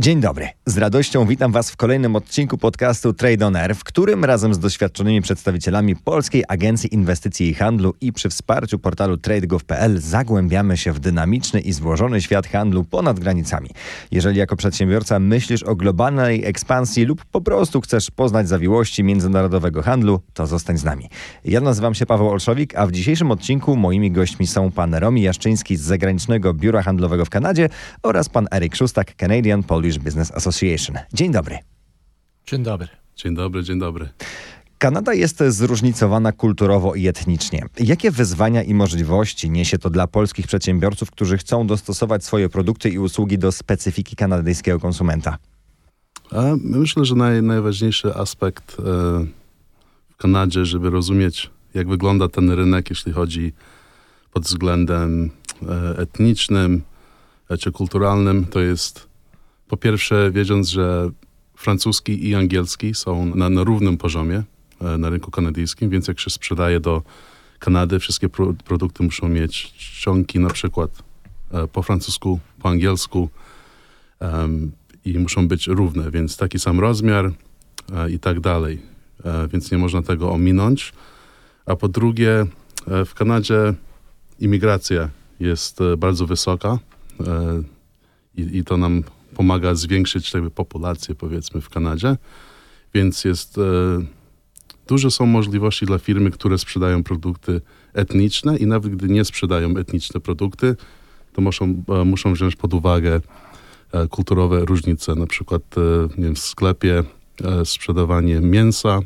Dzień dobry. Z radością witam Was w kolejnym odcinku podcastu Trade on Air, w którym razem z doświadczonymi przedstawicielami Polskiej Agencji Inwestycji i Handlu i przy wsparciu portalu tradegov.pl zagłębiamy się w dynamiczny i złożony świat handlu ponad granicami. Jeżeli jako przedsiębiorca myślisz o globalnej ekspansji lub po prostu chcesz poznać zawiłości międzynarodowego handlu, to zostań z nami. Ja nazywam się Paweł Olszowik, a w dzisiejszym odcinku moimi gośćmi są pan Romi Jaszczyński z Zagranicznego Biura Handlowego w Kanadzie oraz pan Erik Szustak, Canadian Polish Business Association. Dzień dobry. Dzień dobry. Dzień dobry, dzień dobry. Kanada jest zróżnicowana kulturowo i etnicznie. Jakie wyzwania i możliwości niesie to dla polskich przedsiębiorców, którzy chcą dostosować swoje produkty i usługi do specyfiki kanadyjskiego konsumenta? Myślę, że naj, najważniejszy aspekt e, w Kanadzie, żeby rozumieć, jak wygląda ten rynek, jeśli chodzi pod względem e, etnicznym e, czy kulturalnym, to jest po pierwsze, wiedząc, że francuski i angielski są na, na równym poziomie e, na rynku kanadyjskim, więc jak się sprzedaje do Kanady, wszystkie pro, produkty muszą mieć czcionki na przykład e, po francusku, po angielsku um, i muszą być równe, więc taki sam rozmiar e, i tak dalej. E, więc nie można tego ominąć. A po drugie, e, w Kanadzie imigracja jest e, bardzo wysoka i, i to nam pomaga zwiększyć jakby populację powiedzmy w Kanadzie, więc jest e, duże są możliwości dla firmy, które sprzedają produkty etniczne i nawet gdy nie sprzedają etniczne produkty, to muszą, e, muszą wziąć pod uwagę e, kulturowe różnice. Na przykład e, wiem, w sklepie sprzedawanie mięsa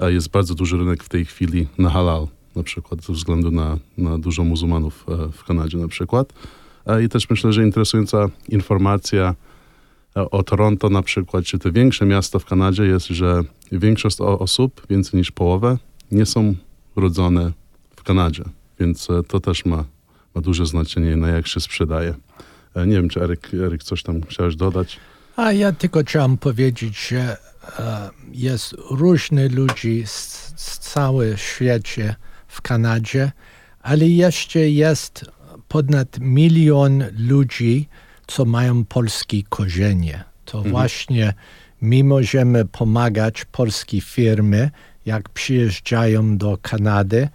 jest bardzo duży rynek w tej chwili na halal, na przykład ze względu na, na dużo muzułmanów w Kanadzie na przykład. I też myślę, że interesująca informacja o Toronto na przykład, czy te większe miasta w Kanadzie jest, że większość osób, więcej niż połowę, nie są rodzone w Kanadzie. Więc e, to też ma, ma duże znaczenie na jak się sprzedaje. E, nie wiem, czy Eryk, Eryk coś tam chciałeś dodać? A ja tylko chciałem powiedzieć, że e, jest różny ludzi z, z całym świecie w Kanadzie, ale jeszcze jest ponad milion ludzi, co mają polskie korzenie. To mhm. właśnie my możemy pomagać polskie firmy, jak przyjeżdżają do Kanady,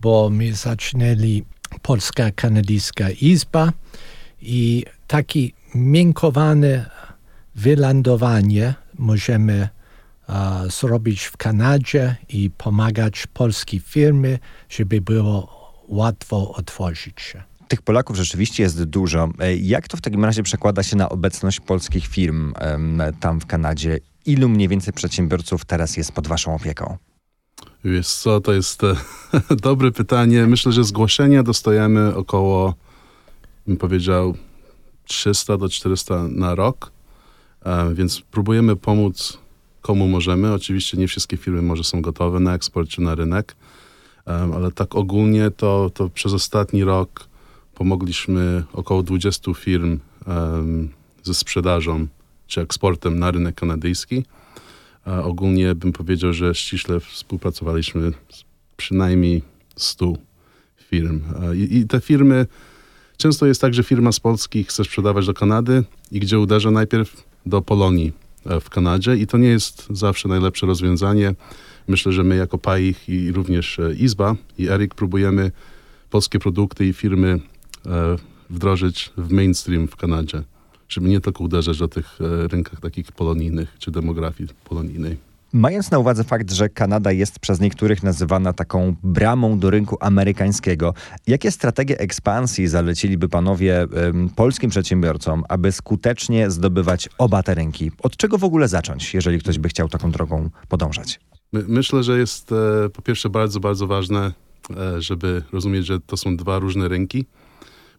bo my zaczynali Polska Kanadyjska Izba i taki miękkowane wylądowanie możemy uh, zrobić w Kanadzie i pomagać polskie firmy, żeby było łatwo otworzyć się. Tych Polaków rzeczywiście jest dużo. E, jak to w takim razie przekłada się na obecność polskich firm tam w Kanadzie? Ilu mniej więcej przedsiębiorców teraz jest pod waszą opieką? Wiesz co, to jest e, dobre pytanie. Myślę, że zgłoszenia dostajemy około, bym powiedział, 300 do 400 na rok, e, więc próbujemy pomóc komu możemy. Oczywiście nie wszystkie firmy może są gotowe na eksport czy na rynek, ale tak ogólnie to, to przez ostatni rok Pomogliśmy około 20 firm ze sprzedażą czy eksportem na rynek kanadyjski. Ogólnie bym powiedział, że ściśle współpracowaliśmy z przynajmniej 100 firm. I, I, te firmy, często jest tak, że firma z Polski chce sprzedawać do Kanady i gdzie uderza najpierw do Polonii e, w Kanadzie i to nie jest zawsze najlepsze rozwiązanie. Myślę, że my jako PAIH i również e, Izba i Erik próbujemy polskie produkty i firmy wdrożyć w mainstream w Kanadzie, żeby nie tylko uderzać do tych e, rynkach takich polonijnych czy demografii polonijnej. Mając na uwadze fakt, że Kanada jest przez niektórych nazywana taką bramą do rynku amerykańskiego, jakie strategie ekspansji zaleciliby panowie ym, polskim przedsiębiorcom, aby skutecznie zdobywać oba te rynki? Od czego w ogóle zacząć, jeżeli ktoś by chciał taką drogą podążać? My, myślę, że jest e, po pierwsze bardzo, bardzo ważne, e, żeby rozumieć, że to są dwa różne rynki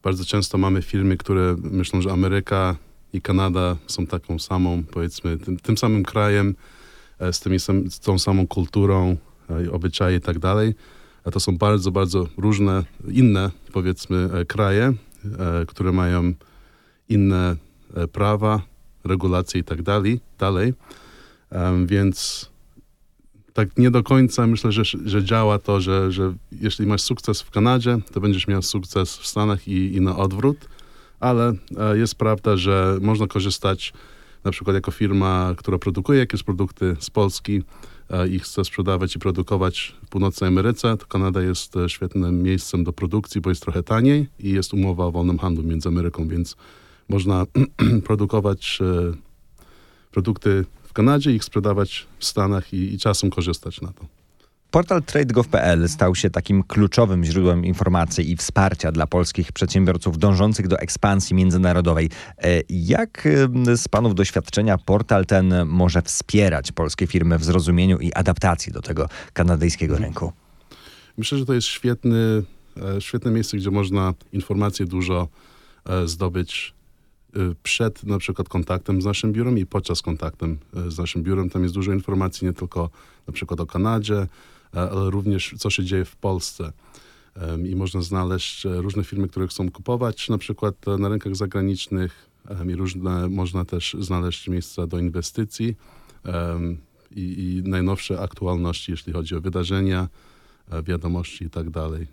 bardzo często mamy firmy, które myślą, że Ameryka i Kanada są taką samą, powiedzmy, tym, tym samym krajem, e, z, tymi z tą samą kulturą, e, obyczaje i tak dalej. A to są bardzo, bardzo różne, inne, powiedzmy, e, kraje, które mają inne prawa, regulacje i tak dalej. Więc tak nie do końca myślę, że, że działa to, że, że jeśli masz sukces w Kanadzie, to będziesz miał sukces w Stanach i, i na odwrót, ale e, jest prawda, że można korzystać na przykład jako firma, która produkuje jakieś produkty z Polski i chce sprzedawać i produkować w północnej Ameryce, to Kanada jest świetnym miejscem do produkcji, bo jest trochę taniej i jest umowa o wolnym handlu między Ameryką, więc można produkować produkty w Kanadzie, ich sprzedawać w Stanach i, i czasem korzystać na to. Portal TradeGov.pl stał się takim kluczowym źródłem informacji i wsparcia dla polskich przedsiębiorców dążących do ekspansji międzynarodowej. E, jak z Panów doświadczenia portal ten może wspierać polskie firmy w zrozumieniu i adaptacji do tego kanadyjskiego rynku? Myślę, że to jest świetny, e, świetne miejsce, gdzie można informacje dużo e, zdobyć przed na przykład kontaktem z naszym biurem i podczas kontaktem z naszym biurem. Tam jest dużo informacji nie tylko na przykład o Kanadzie, E, ale również co się dzieje w Polsce. I można znaleźć e, różne firmy, które chcą kupować, na przykład e, na rynkach zagranicznych i różne, można też znaleźć miejsca do inwestycji i, i najnowsze aktualności, jeśli chodzi o wydarzenia, wiadomości i tak dalej,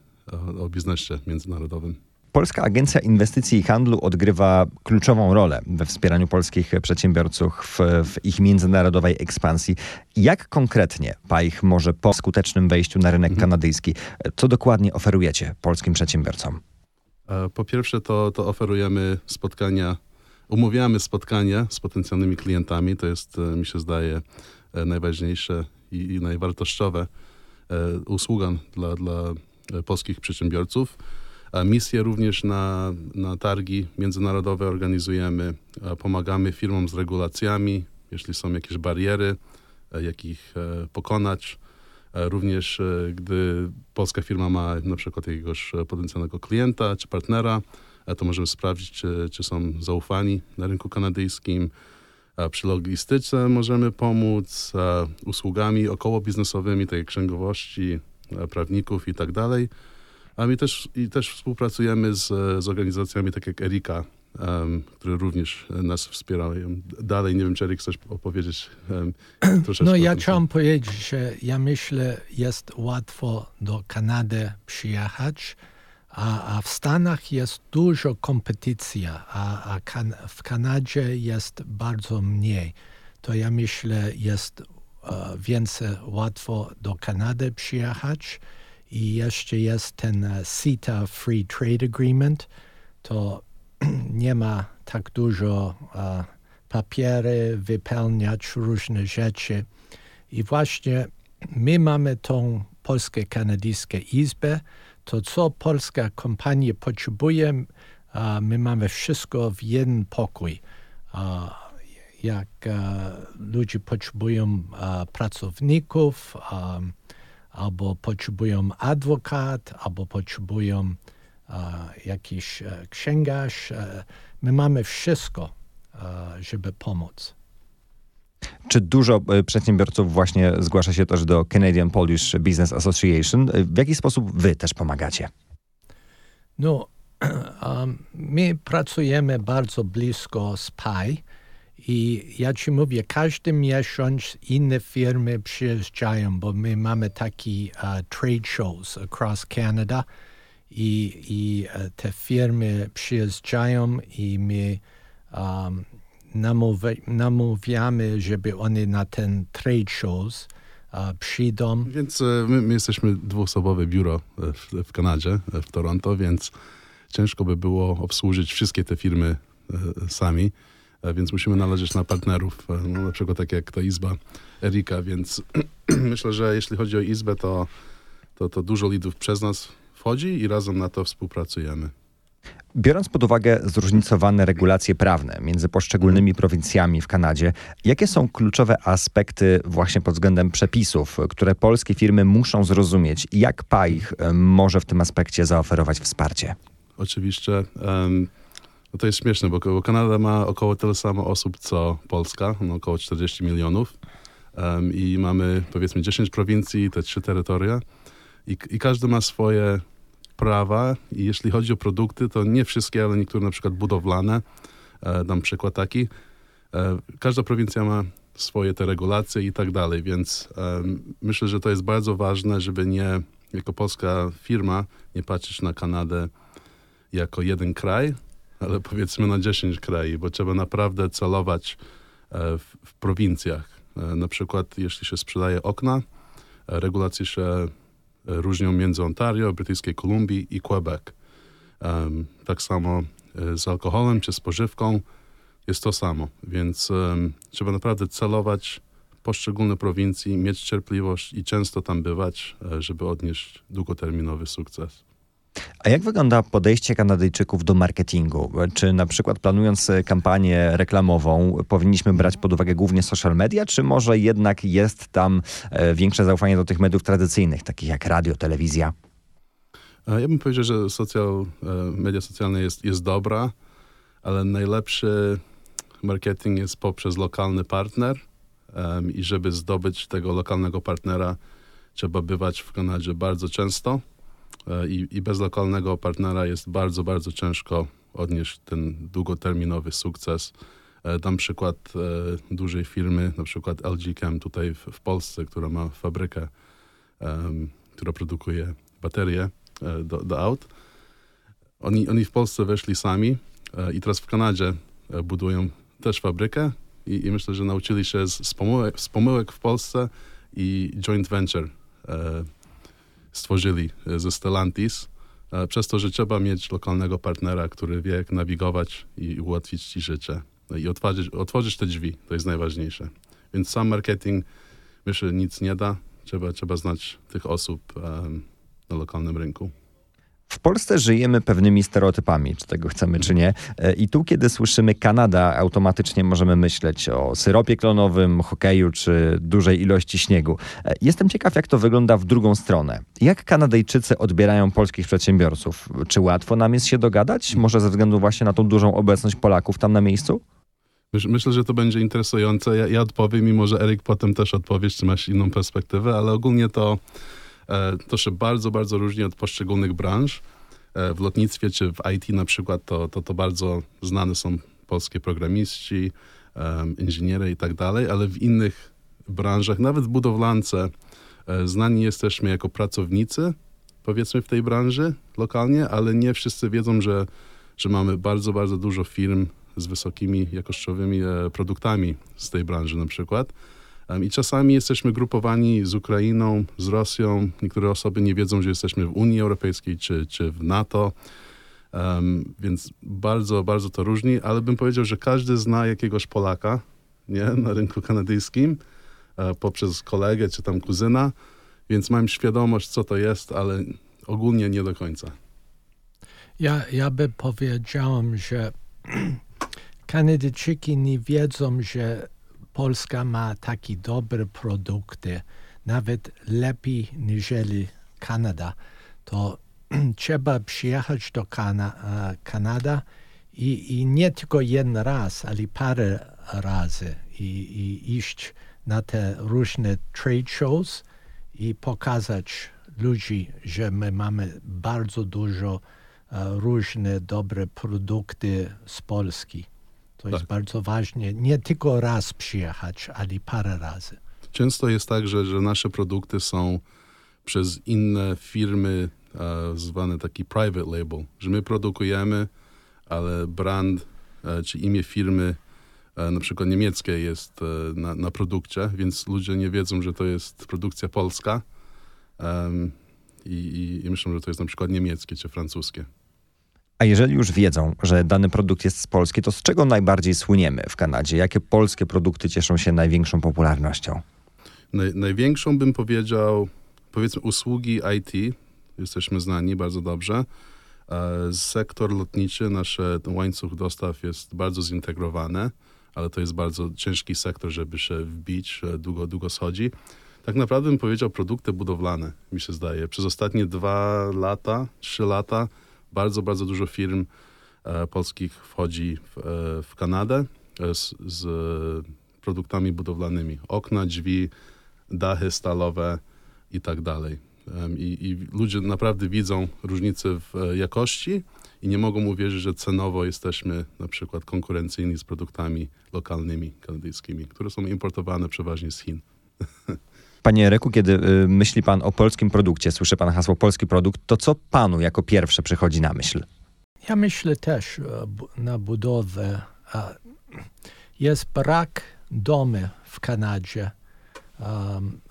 o biznesie międzynarodowym. Polska Agencja Inwestycji i Handlu odgrywa kluczową rolę we wspieraniu polskich przedsiębiorców w, w, ich międzynarodowej ekspansji. Jak konkretnie PAIH może po skutecznym wejściu na rynek mhm. kanadyjski, co dokładnie oferujecie polskim przedsiębiorcom? E, po pierwsze to, to oferujemy spotkania, umawiamy spotkania z potencjalnymi klientami. To jest, e, mi się zdaje, e, najważniejsze i, i najwartościowe usługa dla, dla polskich przedsiębiorców Misje również na, na targi międzynarodowe organizujemy. Pomagamy firmom z regulacjami, jeśli są jakieś bariery, e, jak ich e, pokonać. E, również gdy polska firma ma na przykład jakiegoś potencjalnego klienta czy partnera, to możemy sprawdzić, czy, czy są zaufani na rynku kanadyjskim. Przy logistyce możemy pomóc usługami około biznesowymi, tak jak księgowości, prawników i tak dalej. A my też, i też współpracujemy z, z organizacjami tak jak Erika, um, które również nas wspierają. Dalej nie wiem, czy Erik chcesz opowiedzieć um, troszeczkę. No ja chciałem powiedzieć, że ja myślę, jest łatwo do Kanady przyjechać, a, a w Stanach jest dużo kompetycja, a, a kan w Kanadzie jest bardzo mniej. To ja myślę, jest uh, więcej łatwo do Kanady przyjechać i jeszcze jest ten e, CETA Free Trade Agreement, to nie ma tak dużo uh, papiery, wypełniać różne rzeczy. I właśnie my mamy tą polskie-kanadyjską izbę, to co polska kompania potrzebuje, uh, my mamy wszystko w jeden pokój. Uh, jak ludzie potrzebują pracowników, um, albo potrzebują adwokat, albo potrzebują e, jakiś e, księgarz. E, my mamy wszystko, żeby pomóc. Czy dużo przedsiębiorców właśnie zgłasza się też do Canadian Polish Business Association? W jaki sposób wy też pomagacie? No, um, my pracujemy bardzo blisko z PAI i ja ci mówię, każdy miesiąc inne firmy przyjeżdżają, bo my mamy takie uh, trade shows across Canada i, i uh, te firmy przyjeżdżają i my um, namówi, namówiamy, żeby one na ten trade shows uh, przyjdą. Więc my, my, jesteśmy dwuosobowe biuro w, w Kanadzie, w Toronto, więc ciężko by było obsłużyć wszystkie te firmy sami. E, więc musimy należeć na partnerów, e, no, na przykład tak jak ta izba Erika, więc myślę, że jeśli chodzi o izbę, to, to, to dużo lidów przez nas wchodzi i razem na to współpracujemy. Biorąc pod uwagę zróżnicowane regulacje prawne między poszczególnymi prowincjami w Kanadzie, jakie są kluczowe aspekty właśnie pod względem przepisów, które polskie firmy muszą zrozumieć i jak PAIH e, może w tym aspekcie zaoferować wsparcie? Oczywiście. Um, no to jest śmieszne, bo, bo, Kanada ma około tyle samo osób co Polska, no około 40 milionów. Um, I mamy powiedzmy 10 prowincji, te trzy terytoria. I, I każdy ma swoje prawa. I jeśli chodzi o produkty, to nie wszystkie, ale niektóre na przykład budowlane. E, dam przykład taki. E, każda prowincja ma swoje te regulacje i tak dalej, więc um, myślę, że to jest bardzo ważne, żeby nie, jako polska firma, nie patrzeć na Kanadę jako jeden kraj, ale powiedzmy na 10 krajów, bo trzeba naprawdę celować w, w prowincjach. Na przykład jeśli się sprzedaje okna, regulacje się różnią między Ontario, Brytyjskiej Kolumbii i Quebec. Tak samo z alkoholem czy spożywką jest to samo, więc trzeba naprawdę celować poszczególne prowincji, mieć cierpliwość i często tam bywać, e, żeby odnieść długoterminowy sukces. A jak wygląda podejście Kanadyjczyków do marketingu? Czy na przykład planując kampanię reklamową powinniśmy brać pod uwagę głównie social media, czy może jednak jest tam e, większe zaufanie do tych mediów tradycyjnych, takich jak radio, telewizja? Ja bym powiedział, że social, e, media socjalne jest, jest dobra, ale najlepszy marketing jest poprzez lokalny partner um, i żeby zdobyć tego lokalnego partnera trzeba bywać w Kanadzie bardzo często e, i, i bez lokalnego partnera jest bardzo, bardzo ciężko odnieść ten długoterminowy sukces. E, dam przykład e, dużej firmy, na przykład LG Chem tutaj w, w Polsce, która ma fabrykę, która produkuje baterie e, do, do aut. Oni, oni w Polsce weszli sami e, i teraz w Kanadzie e, budują też fabrykę i, i myślę, że nauczyli się z, z, pomyłek, z pomyłek w Polsce i joint venture e, stworzyli e, ze Stellantis, e, przez to, że trzeba mieć lokalnego partnera, który wie, jak nawigować i ułatwić ci życie. No I otworzyć, otworzyć te drzwi, to jest najważniejsze. Więc sam marketing, myślę, nic nie da. Trzeba, trzeba znać tych osób um, na lokalnym rynku. W Polsce żyjemy pewnymi stereotypami, czy tego chcemy, czy nie. E, I tu, kiedy słyszymy Kanada, automatycznie możemy myśleć o syropie klonowym, hokeju, czy dużej ilości śniegu. E, jestem ciekaw, jak to wygląda w drugą stronę. Jak Kanadyjczycy odbierają polskich przedsiębiorców? Czy łatwo nam jest się dogadać? Może ze względu właśnie na tą dużą obecność Polaków tam na miejscu? Myślę, że to będzie interesujące. Ja, ja odpowiem, mimo że Erik potem też odpowiesz, czy masz inną perspektywę, ale ogólnie to to się bardzo, bardzo różni od poszczególnych branż. E, w lotnictwie czy w IT na przykład to, to, to bardzo znane są polskie programiści, um, inżyniery i tak dalej, ale w innych branżach, nawet w budowlance, e, znani jesteśmy jako pracownicy, powiedzmy w tej branży lokalnie, ale nie wszyscy wiedzą, że, że mamy bardzo, bardzo dużo firm z wysokimi jakościowymi produktami z tej branży na przykład. I czasami jesteśmy grupowani z Ukrainą, z Rosją. Niektóre osoby nie wiedzą, że jesteśmy w Unii Europejskiej czy, czy w NATO. Um, więc bardzo, bardzo to różni, ale bym powiedział, że każdy zna jakiegoś Polaka nie? na rynku kanadyjskim e, poprzez kolegę czy tam kuzyna, więc mam świadomość, co to jest, ale ogólnie nie do końca. Ja, ja bym powiedział, że Kanadyjczyki nie wiedzą, że Polska ma takie dobre produkty, nawet lepiej niż Kanada, to trzeba przyjechać do Kana e, Kanady i, i, nie tylko jeden raz, ale parę razy i, i iść na te różne trade shows i pokazać ludzi, że my mamy bardzo dużo uh, różne dobre produkty z Polski. To tak. jest bardzo ważne. Nie tylko raz przyjechać, ale parę razy. Często jest tak, że, że nasze produkty są przez inne firmy e, zwane taki private label, że my produkujemy, ale brand e, czy imię firmy e, na przykład niemieckie jest e, na, na, produkcie, więc ludzie nie wiedzą, że to jest produkcja polska i, i, i myślą, że to jest na przykład niemieckie czy francuskie. A jeżeli już wiedzą, że dany produkt jest z Polski, to z czego najbardziej słyniemy w Kanadzie? Jakie polskie produkty cieszą się największą popularnością? Naj, największą bym powiedział, powiedzmy, usługi IT. Jesteśmy znani bardzo dobrze. E, sektor lotniczy, nasz łańcuch dostaw jest bardzo zintegrowany, ale to jest bardzo ciężki sektor, żeby się wbić, długo, długo schodzi. Tak naprawdę bym powiedział produkty budowlane, mi się zdaje. Przez ostatnie dwa lata, trzy lata bardzo, bardzo dużo firm e, polskich wchodzi w, e, w Kanadę e, z, z, produktami budowlanymi. Okna, drzwi, dachy stalowe i tak dalej. I, I, ludzie naprawdę widzą różnicę w jakości i nie mogą uwierzyć, że cenowo jesteśmy na przykład konkurencyjni z produktami lokalnymi kanadyjskimi, które są importowane przeważnie z Chin. Panie Ereku, kiedy y, myśli pan o polskim produkcie, słyszy pan hasło polski produkt, to co panu jako pierwsze przychodzi na myśl? Ja myślę też e, na budowę. Jest brak domy w Kanadzie.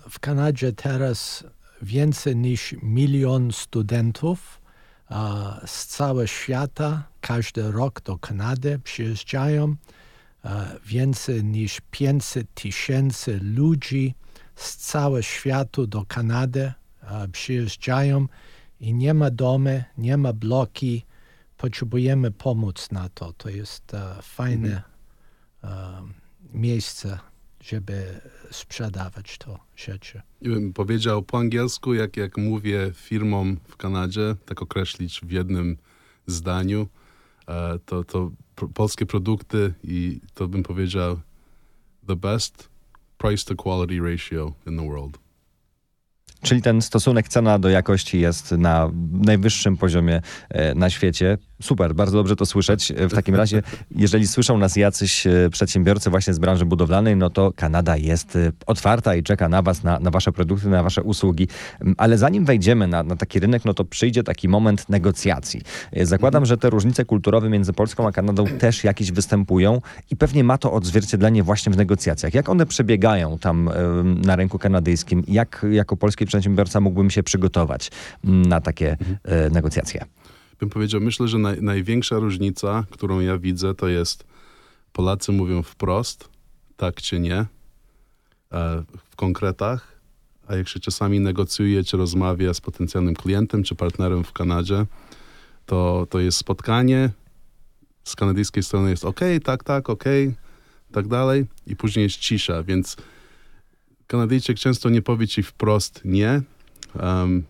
W Kanadzie teraz więcej niż milion studentów z całego świata każdy rok do Kanady przyjeżdżają. Uh, więcej niż 500 tysięcy ludzi z całego świata do Kanady uh, przyjeżdżają i nie ma domy, nie ma bloki. Potrzebujemy pomóc na to. To jest fajne um, miejsce żeby sprzedawać to rzeczy. I bym powiedział po angielsku, jak, jak mówię firmom w Kanadzie, tak określić w jednym zdaniu, e, to, to polskie produkty i to bym powiedział the best price to quality ratio in the world. Czyli ten stosunek cena do jakości jest na najwyższym poziomie e, na świecie. Super, bardzo dobrze to słyszeć. W takim razie, jeżeli słyszą nas jacyś e, przedsiębiorcy właśnie z branży budowlanej, no to Kanada jest e, otwarta i czeka na was, na, na wasze produkty, na wasze usługi. Ale zanim wejdziemy na, na taki rynek, no to przyjdzie taki moment negocjacji. Zakładam, że te różnice kulturowe między Polską a Kanadą też jakieś występują i pewnie ma to odzwierciedlenie właśnie w negocjacjach. Jak one przebiegają tam na rynku kanadyjskim? Jak jako polski przedsiębiorca mógłbym się przygotować na takie negocjacje? Bym powiedział, myślę, że naj, największa różnica, którą ja widzę, to jest Polacy mówią wprost, tak czy nie, e, w konkretach, a jak się czasami negocjuje, czy rozmawia z potencjalnym klientem, czy partnerem w Kanadzie, to, to jest spotkanie, z kanadyjskiej strony jest ok, tak, tak, ok, tak dalej, i później jest cisza, więc Kanadyjczyk często nie powie ci wprost nie. Um,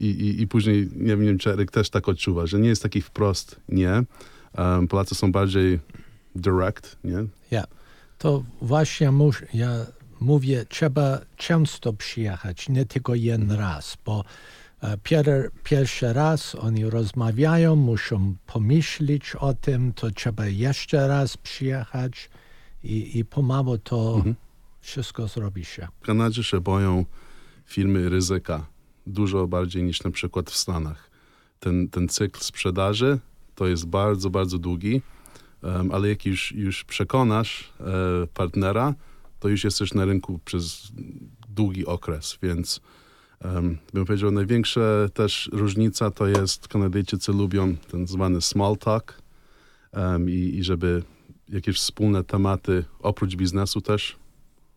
i, i, I później, nie wiem, czy Eryk też tak odczuwa, że nie jest taki wprost nie. Um, Polacy są bardziej direct, nie? Ja, to właśnie ja mówię, trzeba często przyjechać, nie tylko jeden raz, bo e, pier, pierwszy raz oni rozmawiają, muszą pomyśleć o tym, to trzeba jeszcze raz przyjechać i, i pomału to mhm wszystko zrobi się. W Kanadzie się boją firmy ryzyka dużo bardziej niż na przykład w Stanach. Ten, ten cykl sprzedaży to jest bardzo, bardzo długi, um, ale jak już, już przekonasz e, partnera, to już jesteś na rynku przez długi okres, więc um, bym powiedział, największa też różnica to jest, Kanadyjczycy lubią ten zwany small talk um, i, i żeby jakieś wspólne tematy oprócz biznesu też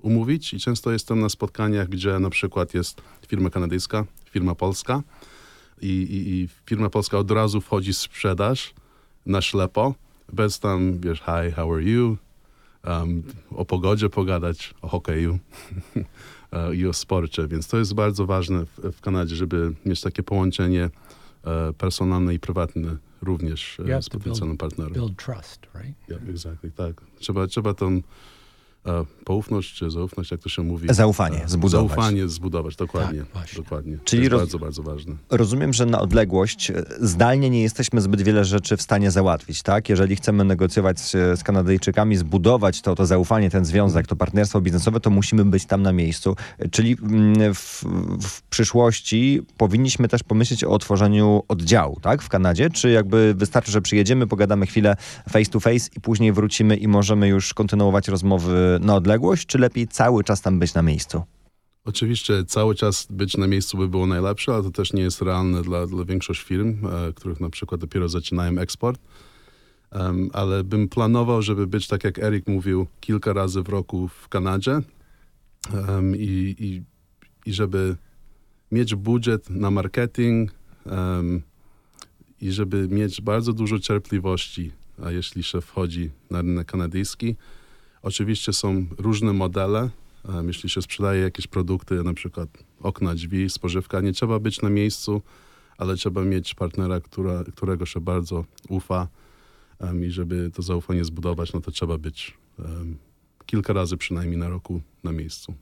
umówić i często jestem na spotkaniach, gdzie na przykład jest firma kanadyjska, firma polska i, i, i firma polska od razu wchodzi w sprzedaż na ślepo, bez tam, wiesz, hi, how are you, um, o pogodzie pogadać, o hokeju e, i o sporcie, więc to jest bardzo ważne w, w Kanadzie, żeby mieć takie połączenie e, personalne i prywatne również e, z potencjalnym partnerem. Build trust, right? Yeah, exactly, tak. Trzeba, trzeba tą poufność czy zaufność, jak to się mówi? Zaufanie zbudować. Zaufanie zbudować, dokładnie. Tak, dokładnie. Czyli to jest bardzo, bardzo ważne. Rozumiem, że na odległość e, zdalnie nie jesteśmy zbyt wiele rzeczy w stanie załatwić, tak? Jeżeli chcemy negocjować z, z Kanadyjczykami, zbudować to, to zaufanie, ten związek, to partnerstwo biznesowe, to musimy być tam na miejscu. Czyli mm, w, w przyszłości powinniśmy też pomyśleć o otworzeniu oddziału, tak? W Kanadzie, czy jakby wystarczy, że przyjedziemy, pogadamy chwilę face to face i później wrócimy i możemy już kontynuować rozmowy na odległość, czy lepiej cały czas tam być na miejscu? Oczywiście cały czas być na miejscu by było najlepsze, ale to też nie jest realne dla, dla większości firm, e, których na przykład dopiero zaczynają eksport. Um, ale bym planował, żeby być, tak jak Erik mówił, kilka razy w roku w Kanadzie um, i, i, i, żeby mieć budżet na marketing um, i żeby mieć bardzo dużo cierpliwości, a jeśli się wchodzi na rynek kanadyjski, Oczywiście są różne modele. Jeśli się sprzedaje jakieś produkty, na przykład okna, drzwi, spożywka, nie trzeba być na miejscu, ale trzeba mieć partnera, która, którego się bardzo ufa i żeby to zaufanie zbudować, no to trzeba być kilka razy przynajmniej na roku na miejscu.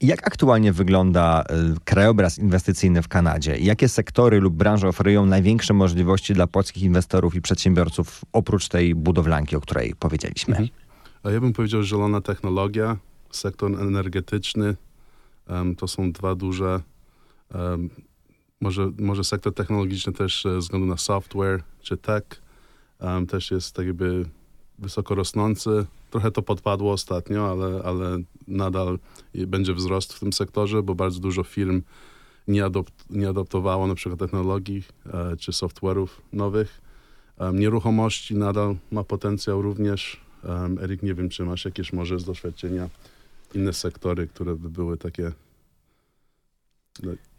Jak aktualnie wygląda y, krajobraz inwestycyjny w Kanadzie? Jakie sektory lub branże oferują największe możliwości dla polskich inwestorów i przedsiębiorców oprócz tej budowlanki, o której powiedzieliśmy? Mhm. Ja bym powiedział, zielona technologia, sektor energetyczny, to są dwa duże, może, może sektor technologiczny też ze względu na software czy tech, też jest tak jakby wysoko rosnący. Trochę to podpadło ostatnio, ale, ale nadal będzie wzrost w tym sektorze, bo bardzo dużo firm nie, adopt, nie adoptowało na przykład technologii e, czy software'ów nowych. Nieruchomości nadal ma potencjał również. Um, Erik, nie wiem, czy masz jakieś może z doświadczenia inne sektory, które by były takie...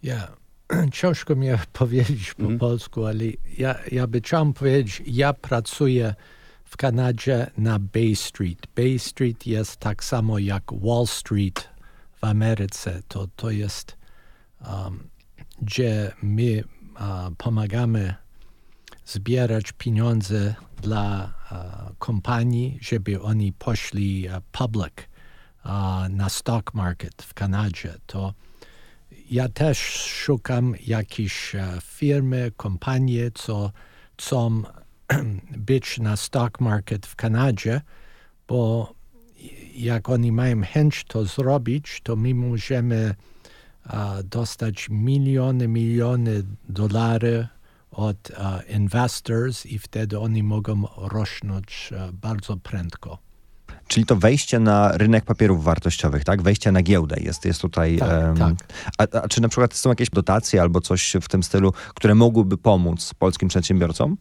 Ja, ciężko mi powiedzieć po Mhm. polsku, ale ja, ja by chciał powiedzieć, ja pracuję w Kanadzie na Bay Street. Bay Street jest tak samo jak Wall Street w Ameryce. To, to jest, um, gdzie my uh, pomagamy zbierać pieniądze dla uh, kompanii, żeby oni poszli uh, public uh, na stock market w Kanadzie. To ja też szukam jakieś e, firmy, kompanie, co chcą być na stock market w Kanadzie, bo jak oni mają chęć to zrobić, to my możemy e, dostać miliony, miliony dolarów od e, investors i wtedy oni mogą rosnąć e, bardzo prędko. Czyli to wejście na rynek papierów wartościowych, tak? Wejście na giełdę jest, jest tutaj. Tak, em, tak. A, a czy na przykład są jakieś dotacje albo coś w tym stylu, które mogłyby pomóc polskim przedsiębiorcom?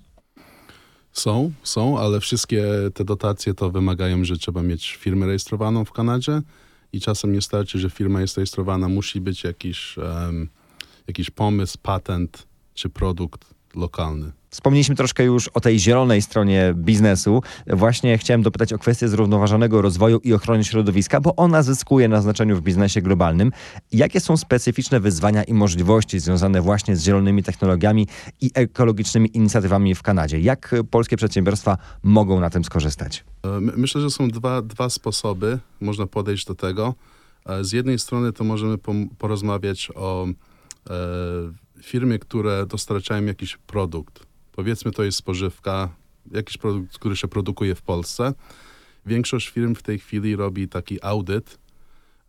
Są, są, ale wszystkie te dotacje to wymagają, że trzeba mieć firmę rejestrowaną w Kanadzie i czasem nie starczy, że firma jest rejestrowana, musi być jakiś, em, jakiś pomysł, patent czy produkt lokalny. Wspomnieliśmy troszkę już o tej zielonej stronie biznesu. Właśnie chciałem dopytać o kwestię zrównoważonego rozwoju i ochrony środowiska, bo ona zyskuje na znaczeniu w biznesie globalnym. Jakie są specyficzne wyzwania i możliwości związane właśnie z zielonymi technologiami i ekologicznymi inicjatywami w Kanadzie? Jak polskie przedsiębiorstwa mogą na tym skorzystać? E, my- Myślę, że są dwa, dwa sposoby, można podejść do tego. E, Z jednej strony to możemy porozmawiać o e, firmie, które dostarczają jakiś produkt. Powiedzmy, to jest spożywka, jakiś produkt, który się produkuje w Polsce. Większość firm w tej chwili robi taki audyt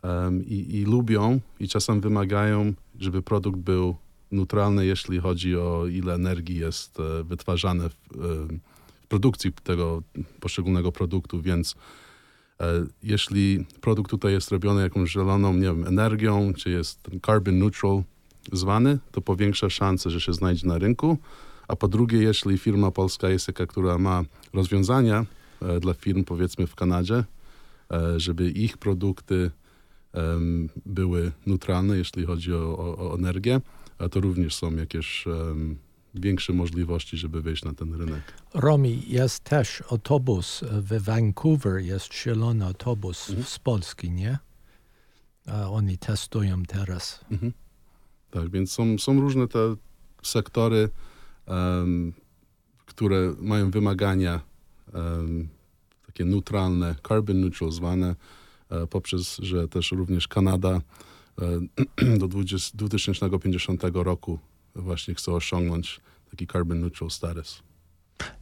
em, i, i lubią i czasem wymagają, żeby produkt był neutralny, jeśli chodzi o ile energii jest e, wytwarzane w, em, w produkcji tego poszczególnego produktu, więc e, jeśli produkt tutaj jest robiony jakąś zieloną, nie wiem, energią, czy jest carbon neutral zwany, to powiększa szanse, że się znajdzie na rynku. A po drugie, jeśli firma polska jest taka, która ma rozwiązania e, dla firm, powiedzmy w Kanadzie, e, żeby ich produkty em, były neutralne, jeśli chodzi o, o, o energię, a to również są jakieś większe możliwości, żeby wejść na ten rynek. Romi, jest też autobus w Vancouver, jest zielony autobus Mhm. z Polski, nie? A oni testują teraz. Mhm. Tak, więc są, są różne te sektory, em, które mają wymagania em, takie neutralne, carbon neutral zwane, e, poprzez, że też również Kanada e, do 20, 2050 roku właśnie chce osiągnąć taki carbon neutral status.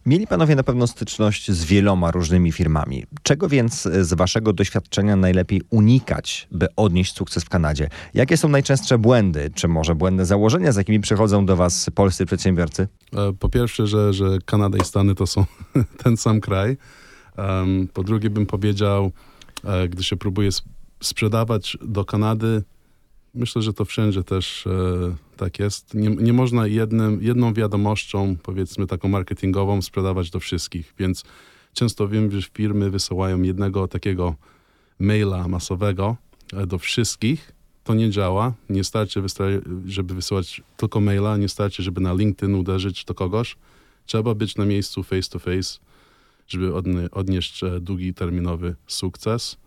Mieli panowie na pewno styczność z wieloma różnymi firmami. Czego więc z waszego doświadczenia najlepiej unikać, by odnieść sukces w Kanadzie? Jakie są najczęstsze błędy, czy może błędne założenia, z jakimi przychodzą do was polscy przedsiębiorcy? E, Po pierwsze, że, że Kanada i Stany to są ten sam kraj. Po drugie, bym powiedział, e, gdy się próbuje sp- sprzedawać do Kanady, myślę, że to wszędzie też e, tak jest. Nie, nie można jednym, jedną wiadomością, powiedzmy taką marketingową, sprzedawać do wszystkich, więc często wiem, że firmy wysyłają jednego takiego maila masowego e, do wszystkich. To nie działa. Nie starczy, żeby wysyłać tylko maila, nie starczy, żeby na LinkedIn uderzyć do kogoś. Trzeba być na miejscu face to face, żeby odnie- odnieść e, długoterminowy sukces.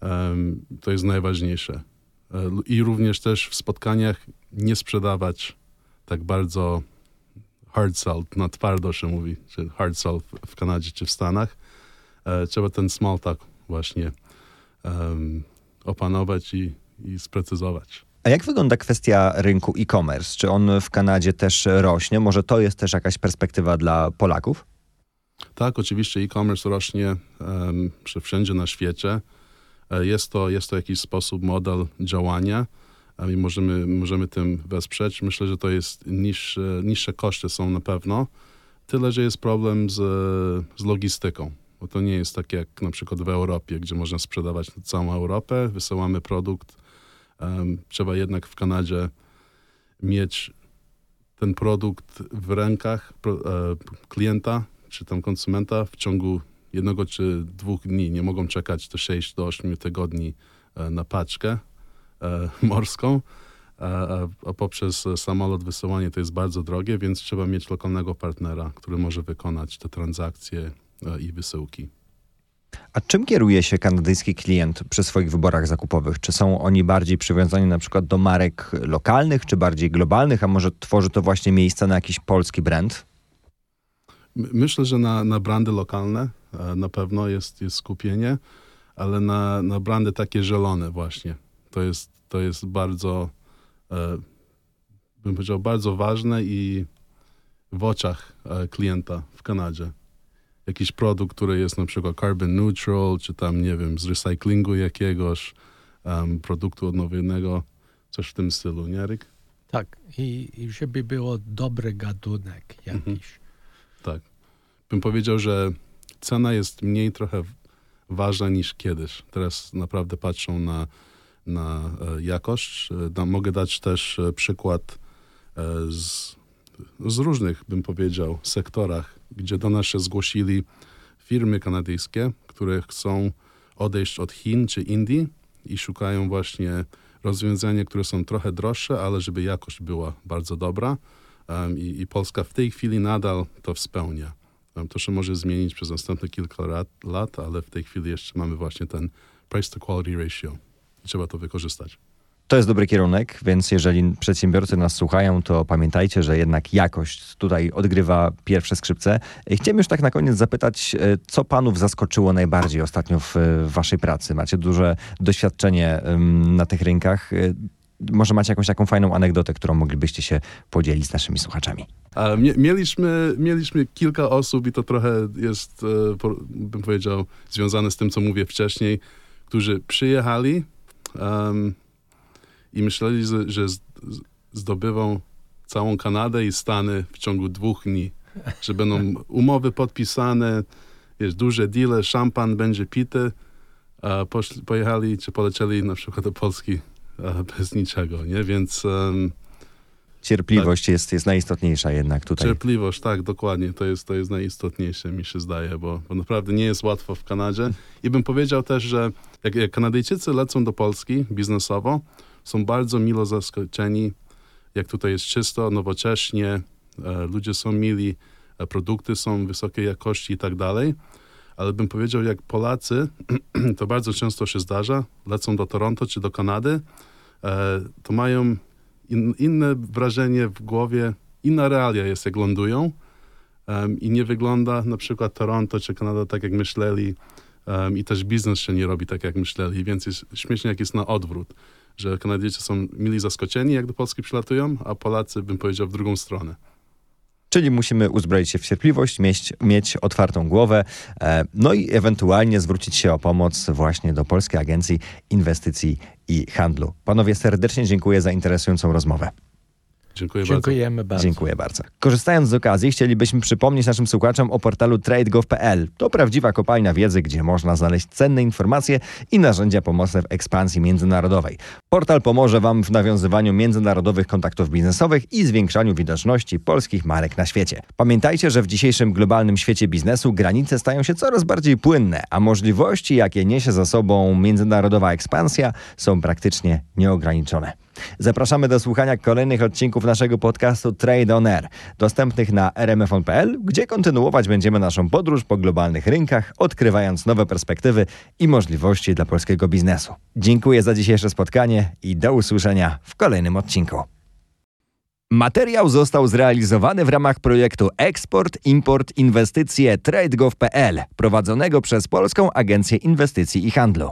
Em, to jest najważniejsze. E, I również też w spotkaniach nie sprzedawać tak bardzo hard sell, na twardo się mówi, czy hard sell w- Kanadzie czy w Stanach. E, Trzeba ten small talk właśnie em, opanować i, i sprecyzować. A jak wygląda kwestia rynku e-commerce? Czy on w Kanadzie też rośnie? Może to jest też jakaś perspektywa dla Polaków? Tak, oczywiście e-commerce rośnie um, wszędzie na świecie. E, Jest to, jest to jakiś sposób, model działania e, i możemy, możemy tym wesprzeć. Myślę, że to jest niższe, niższe koszty są na pewno. Tyle, że jest problem z, z logistyką. bo to nie jest tak jak na przykład w Europie, gdzie można sprzedawać całą Europę, wysyłamy produkt. Um, trzeba jednak w Kanadzie mieć ten produkt w rękach pro, e, klienta czy tam konsumenta w ciągu jednego czy dwóch dni. Nie mogą czekać do 6 do 8 tygodni e, na paczkę e, morską, a, a poprzez samolot wysyłanie to jest bardzo drogie, więc trzeba mieć lokalnego partnera, który może wykonać te transakcje e, i wysyłki. A czym kieruje się kanadyjski klient przy swoich wyborach zakupowych? Czy są oni bardziej przywiązani na przykład do marek lokalnych, czy bardziej globalnych, a może tworzy to właśnie miejsce na jakiś polski brand? Myślę, że na, na brandy lokalne e, na pewno jest, jest skupienie, ale na, na brandy takie zielone właśnie. To jest, to jest bardzo, e, bym powiedział, bardzo ważne i w oczach e, klienta w Kanadzie. Jakiś produkt, który jest na przykład carbon neutral, czy tam, nie wiem, z recyklingu jakiegoś, um, produktu odnowionego, coś w tym stylu, nie, Eryk? Tak, i, i żeby było dobry gatunek jakiś. Mhm. Tak. Bym powiedział, że cena jest mniej trochę ważna niż kiedyś. Teraz naprawdę patrzą na, na e, jakość. Da, mogę dać też e, przykład e, z, z różnych, bym powiedział, sektorach, gdzie do nas się zgłosili firmy kanadyjskie, które chcą odejść od Chin czy Indii i szukają właśnie rozwiązania, które są trochę droższe, ale żeby jakość była bardzo dobra. I, I Polska w tej chwili nadal to spełnia. To się może zmienić przez następne kilka lat, lat, ale w tej chwili jeszcze mamy właśnie ten price to quality ratio i trzeba to wykorzystać. To jest dobry kierunek, więc jeżeli przedsiębiorcy nas słuchają, to pamiętajcie, że jednak jakość tutaj odgrywa pierwsze skrzypce. Chciałem już tak na koniec zapytać, e, co panów zaskoczyło najbardziej ostatnio w, w waszej pracy? Macie duże doświadczenie na tych rynkach. Może macie jakąś taką fajną anegdotę, którą moglibyście się podzielić z naszymi słuchaczami? Mieliśmy, mieliśmy kilka osób i to trochę jest, e, bym powiedział, związane z tym, co mówię wcześniej, którzy przyjechali um, i myśleli, że, że zdobywą całą Kanadę i Stany w ciągu dwóch dni. Że będą umowy podpisane, jest duże deale, szampan będzie pity, a poszli, pojechali czy polecieli na przykład do Polski bez niczego, nie? Więc... Um, Cierpliwość tak. jest, jest najistotniejsza jednak tutaj. Cierpliwość, tak, dokładnie. To jest, to jest najistotniejsze, mi się zdaje, bo, bo naprawdę nie jest łatwo w Kanadzie. I bym powiedział też, że jak, jak Kanadyjczycy lecą do Polski biznesowo, są bardzo milo zaskoczeni, jak tutaj jest czysto, nowocześnie, e, ludzie są mili, e, produkty są wysokiej jakości i tak dalej. Ale bym powiedział, jak Polacy, to bardzo często się zdarza, lecą do Toronto czy do Kanady, e, to mają in, inne wrażenie w głowie, inna realia jest, jak lądują. I nie wygląda na przykład Toronto czy Kanada tak, jak myśleli, i też biznes się nie robi tak, jak myśleli, więc jest śmiesznie, jak jest na odwrót że Kanadyjczycy są mili zaskoczeni, jak do Polski przylatują, a Polacy, bym powiedział, w drugą stronę. Czyli musimy uzbroić się w cierpliwość, mieć, mieć otwartą głowę, e, no i ewentualnie zwrócić się o pomoc właśnie do Polskiej Agencji Inwestycji i Handlu. Panowie, serdecznie dziękuję za interesującą rozmowę. Dziękuję Dziękujemy bardzo. bardzo. Dziękuję bardzo. Korzystając z okazji, chcielibyśmy przypomnieć naszym słuchaczom o portalu tradegov.pl. To prawdziwa kopalnia wiedzy, gdzie można znaleźć cenne informacje i narzędzia pomocne w ekspansji międzynarodowej. Portal pomoże Wam w nawiązywaniu międzynarodowych kontaktów biznesowych i zwiększaniu widoczności polskich marek na świecie. Pamiętajcie, że w dzisiejszym globalnym świecie biznesu granice stają się coraz bardziej płynne, a możliwości, jakie niesie za sobą międzynarodowa ekspansja, są praktycznie nieograniczone. Zapraszamy do słuchania kolejnych odcinków naszego podcastu Trade on Air, dostępnych na rmfon.pl, gdzie kontynuować będziemy naszą podróż po globalnych rynkach, odkrywając nowe perspektywy i możliwości dla polskiego biznesu. Dziękuję za dzisiejsze spotkanie i do usłyszenia w kolejnym odcinku. Materiał został zrealizowany w ramach projektu Eksport, Import, Inwestycje TradeGov.pl prowadzonego przez Polską Agencję Inwestycji i Handlu.